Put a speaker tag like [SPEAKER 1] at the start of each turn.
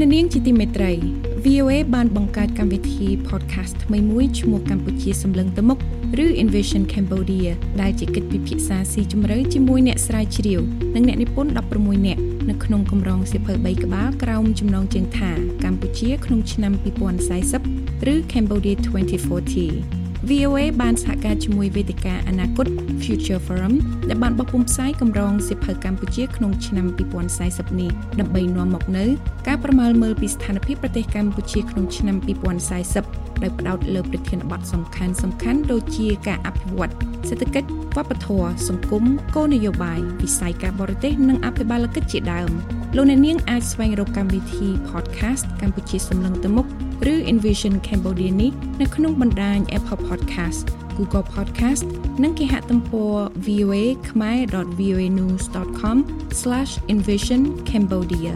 [SPEAKER 1] នាងជាទីមេត្រី VOA បានបង្កើតកម្មវិធី podcast ថ្មីមួយឈ្មោះកម្ពុជាសម្លឹងទៅមុខឬ Invision Cambodia ដែលជាកិច្ចពិភាក្សាស៊ីជម្រៅជាមួយអ្នកស្រាវជ្រាវនិងអ្នកនិពន្ធ16នាក់នៅក្នុងកម្រងសៀវភៅ3ក្បាលក្រោមចំណងជើងថាកម្ពុជាក្នុងឆ្នាំ2040ឬ Cambodia 2040 VOA បានសហការជាមួយវេទិកាអនាគត Future Forum ដែលបានបោះពុម្ពផ្សាយកម្រងសៀវភៅកម្ពុជាក្នុងឆ្នាំ2040នេះដើម្បីនាំមកនូវការប្រមាលមើលពីស្ថានភាពប្រទេសកម្ពុជាក្នុងឆ្នាំ2040ដោយផ្ដោតលើប្រធានបទសំខាន់សំខាន់ដូចជាការអភិវឌ្ឍសេដ្ឋកិច្ចវប្បធម៌សង្គមគោលនយោបាយវិស័យការបរទេសនិងអភិបាលកិច្ចជាដើមលោកអ្នកនាងអាចស្វែងរកកម្មវិធី podcast កម្ពុជាសម្លឹងទៅមុខ ឬ Envision Cambodia នេះនៅក្នុងបណ្ដាញ Apple Podcast Google Podcast និងគេហទំព័រ voa khmer.voanews.com/envisioncambodia